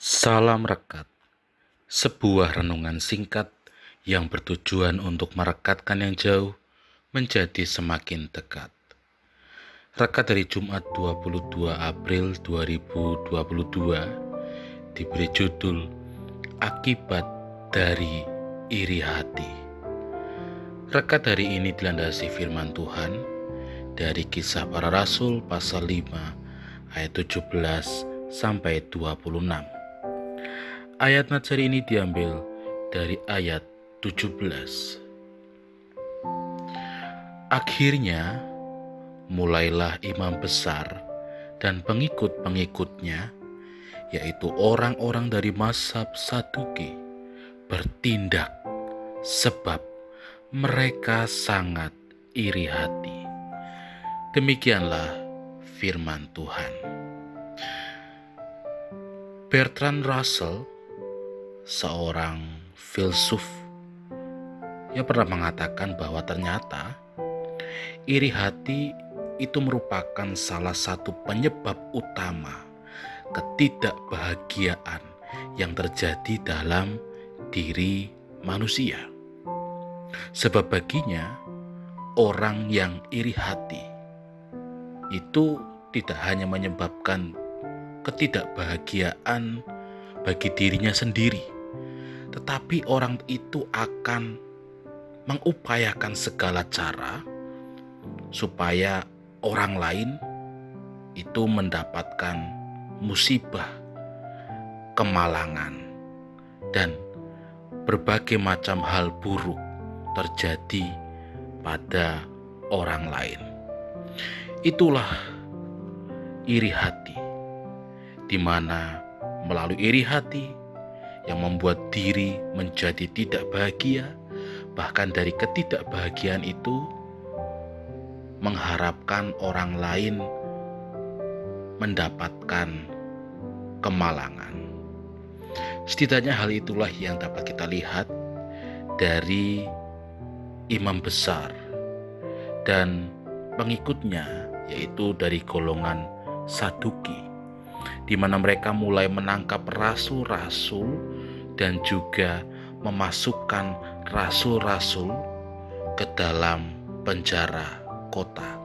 Salam Rekat, sebuah renungan singkat yang bertujuan untuk merekatkan yang jauh menjadi semakin dekat. Rekat dari Jumat 22 April 2022 diberi judul Akibat dari Iri Hati. Rekat hari ini dilandasi firman Tuhan dari kisah para rasul pasal 5 ayat 17 sampai 26. Ayat Natsari ini diambil dari ayat 17. Akhirnya, mulailah imam besar dan pengikut-pengikutnya, yaitu orang-orang dari Masab Saduki, bertindak sebab mereka sangat iri hati. Demikianlah firman Tuhan. Bertrand Russell seorang filsuf yang pernah mengatakan bahwa ternyata iri hati itu merupakan salah satu penyebab utama ketidakbahagiaan yang terjadi dalam diri manusia. Sebab baginya orang yang iri hati itu tidak hanya menyebabkan ketidakbahagiaan bagi dirinya sendiri, tetapi orang itu akan mengupayakan segala cara supaya orang lain itu mendapatkan musibah, kemalangan, dan berbagai macam hal buruk terjadi pada orang lain. Itulah iri hati, di mana melalui iri hati yang membuat diri menjadi tidak bahagia, bahkan dari ketidakbahagiaan itu mengharapkan orang lain mendapatkan kemalangan. Setidaknya hal itulah yang dapat kita lihat dari imam besar dan pengikutnya yaitu dari golongan Saduki di mana mereka mulai menangkap rasul-rasul dan juga memasukkan rasul-rasul ke dalam penjara kota.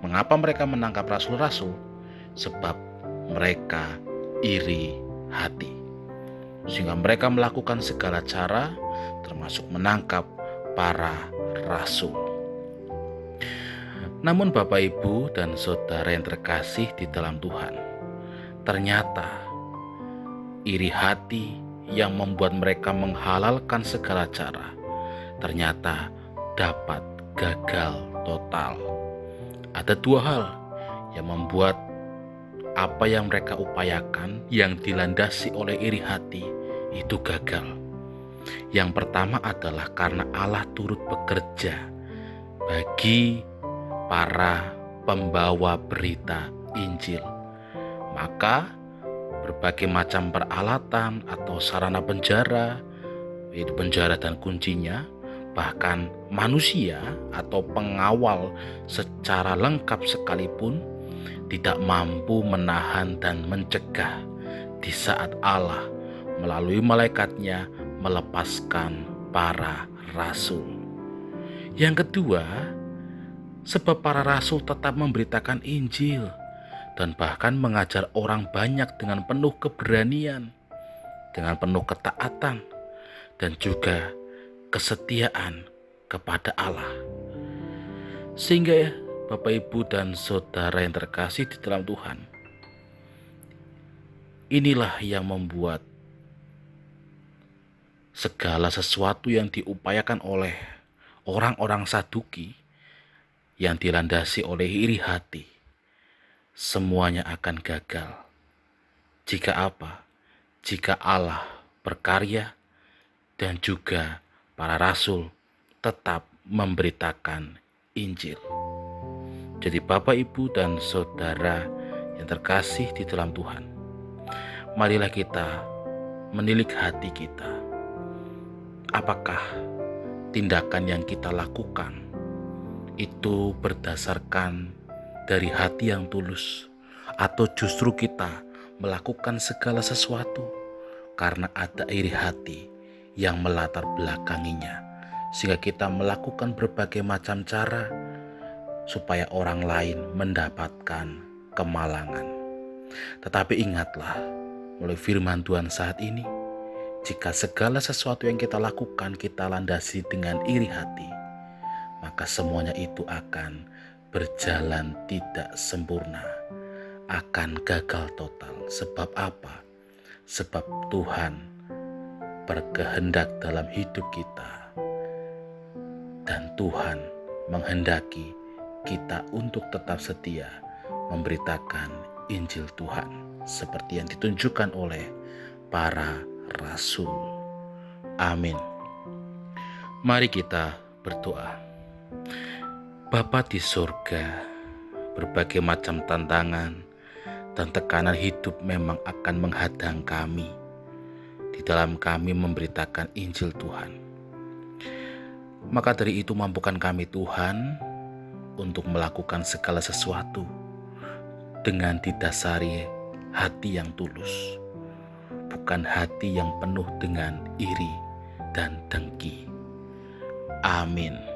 Mengapa mereka menangkap rasul-rasul? Sebab mereka iri hati. Sehingga mereka melakukan segala cara termasuk menangkap para rasul. Namun Bapak Ibu dan Saudara yang terkasih di dalam Tuhan, Ternyata iri hati yang membuat mereka menghalalkan segala cara ternyata dapat gagal total. Ada dua hal yang membuat apa yang mereka upayakan yang dilandasi oleh iri hati itu gagal. Yang pertama adalah karena Allah turut bekerja bagi para pembawa berita Injil maka berbagai macam peralatan atau sarana penjara, yaitu penjara dan kuncinya, bahkan manusia atau pengawal secara lengkap sekalipun tidak mampu menahan dan mencegah di saat Allah melalui malaikatnya melepaskan para rasul. Yang kedua, sebab para rasul tetap memberitakan Injil dan bahkan mengajar orang banyak dengan penuh keberanian, dengan penuh ketaatan, dan juga kesetiaan kepada Allah. Sehingga ya, Bapak Ibu dan Saudara yang terkasih di dalam Tuhan, inilah yang membuat segala sesuatu yang diupayakan oleh orang-orang saduki yang dilandasi oleh iri hati semuanya akan gagal. Jika apa? Jika Allah berkarya dan juga para rasul tetap memberitakan Injil. Jadi Bapak, Ibu, dan Saudara yang terkasih di dalam Tuhan, marilah kita menilik hati kita. Apakah tindakan yang kita lakukan itu berdasarkan dari hati yang tulus, atau justru kita melakukan segala sesuatu karena ada iri hati yang melatar belakanginya, sehingga kita melakukan berbagai macam cara supaya orang lain mendapatkan kemalangan. Tetapi ingatlah, melalui firman Tuhan saat ini, jika segala sesuatu yang kita lakukan kita landasi dengan iri hati, maka semuanya itu akan berjalan tidak sempurna, akan gagal total. Sebab apa? Sebab Tuhan berkehendak dalam hidup kita, dan Tuhan menghendaki kita untuk tetap setia memberitakan Injil Tuhan seperti yang ditunjukkan oleh para rasul. Amin. Mari kita berdoa. Bapa di surga, berbagai macam tantangan dan tekanan hidup memang akan menghadang kami di dalam kami memberitakan Injil Tuhan. Maka dari itu mampukan kami Tuhan untuk melakukan segala sesuatu dengan didasari hati yang tulus, bukan hati yang penuh dengan iri dan dengki. Amin.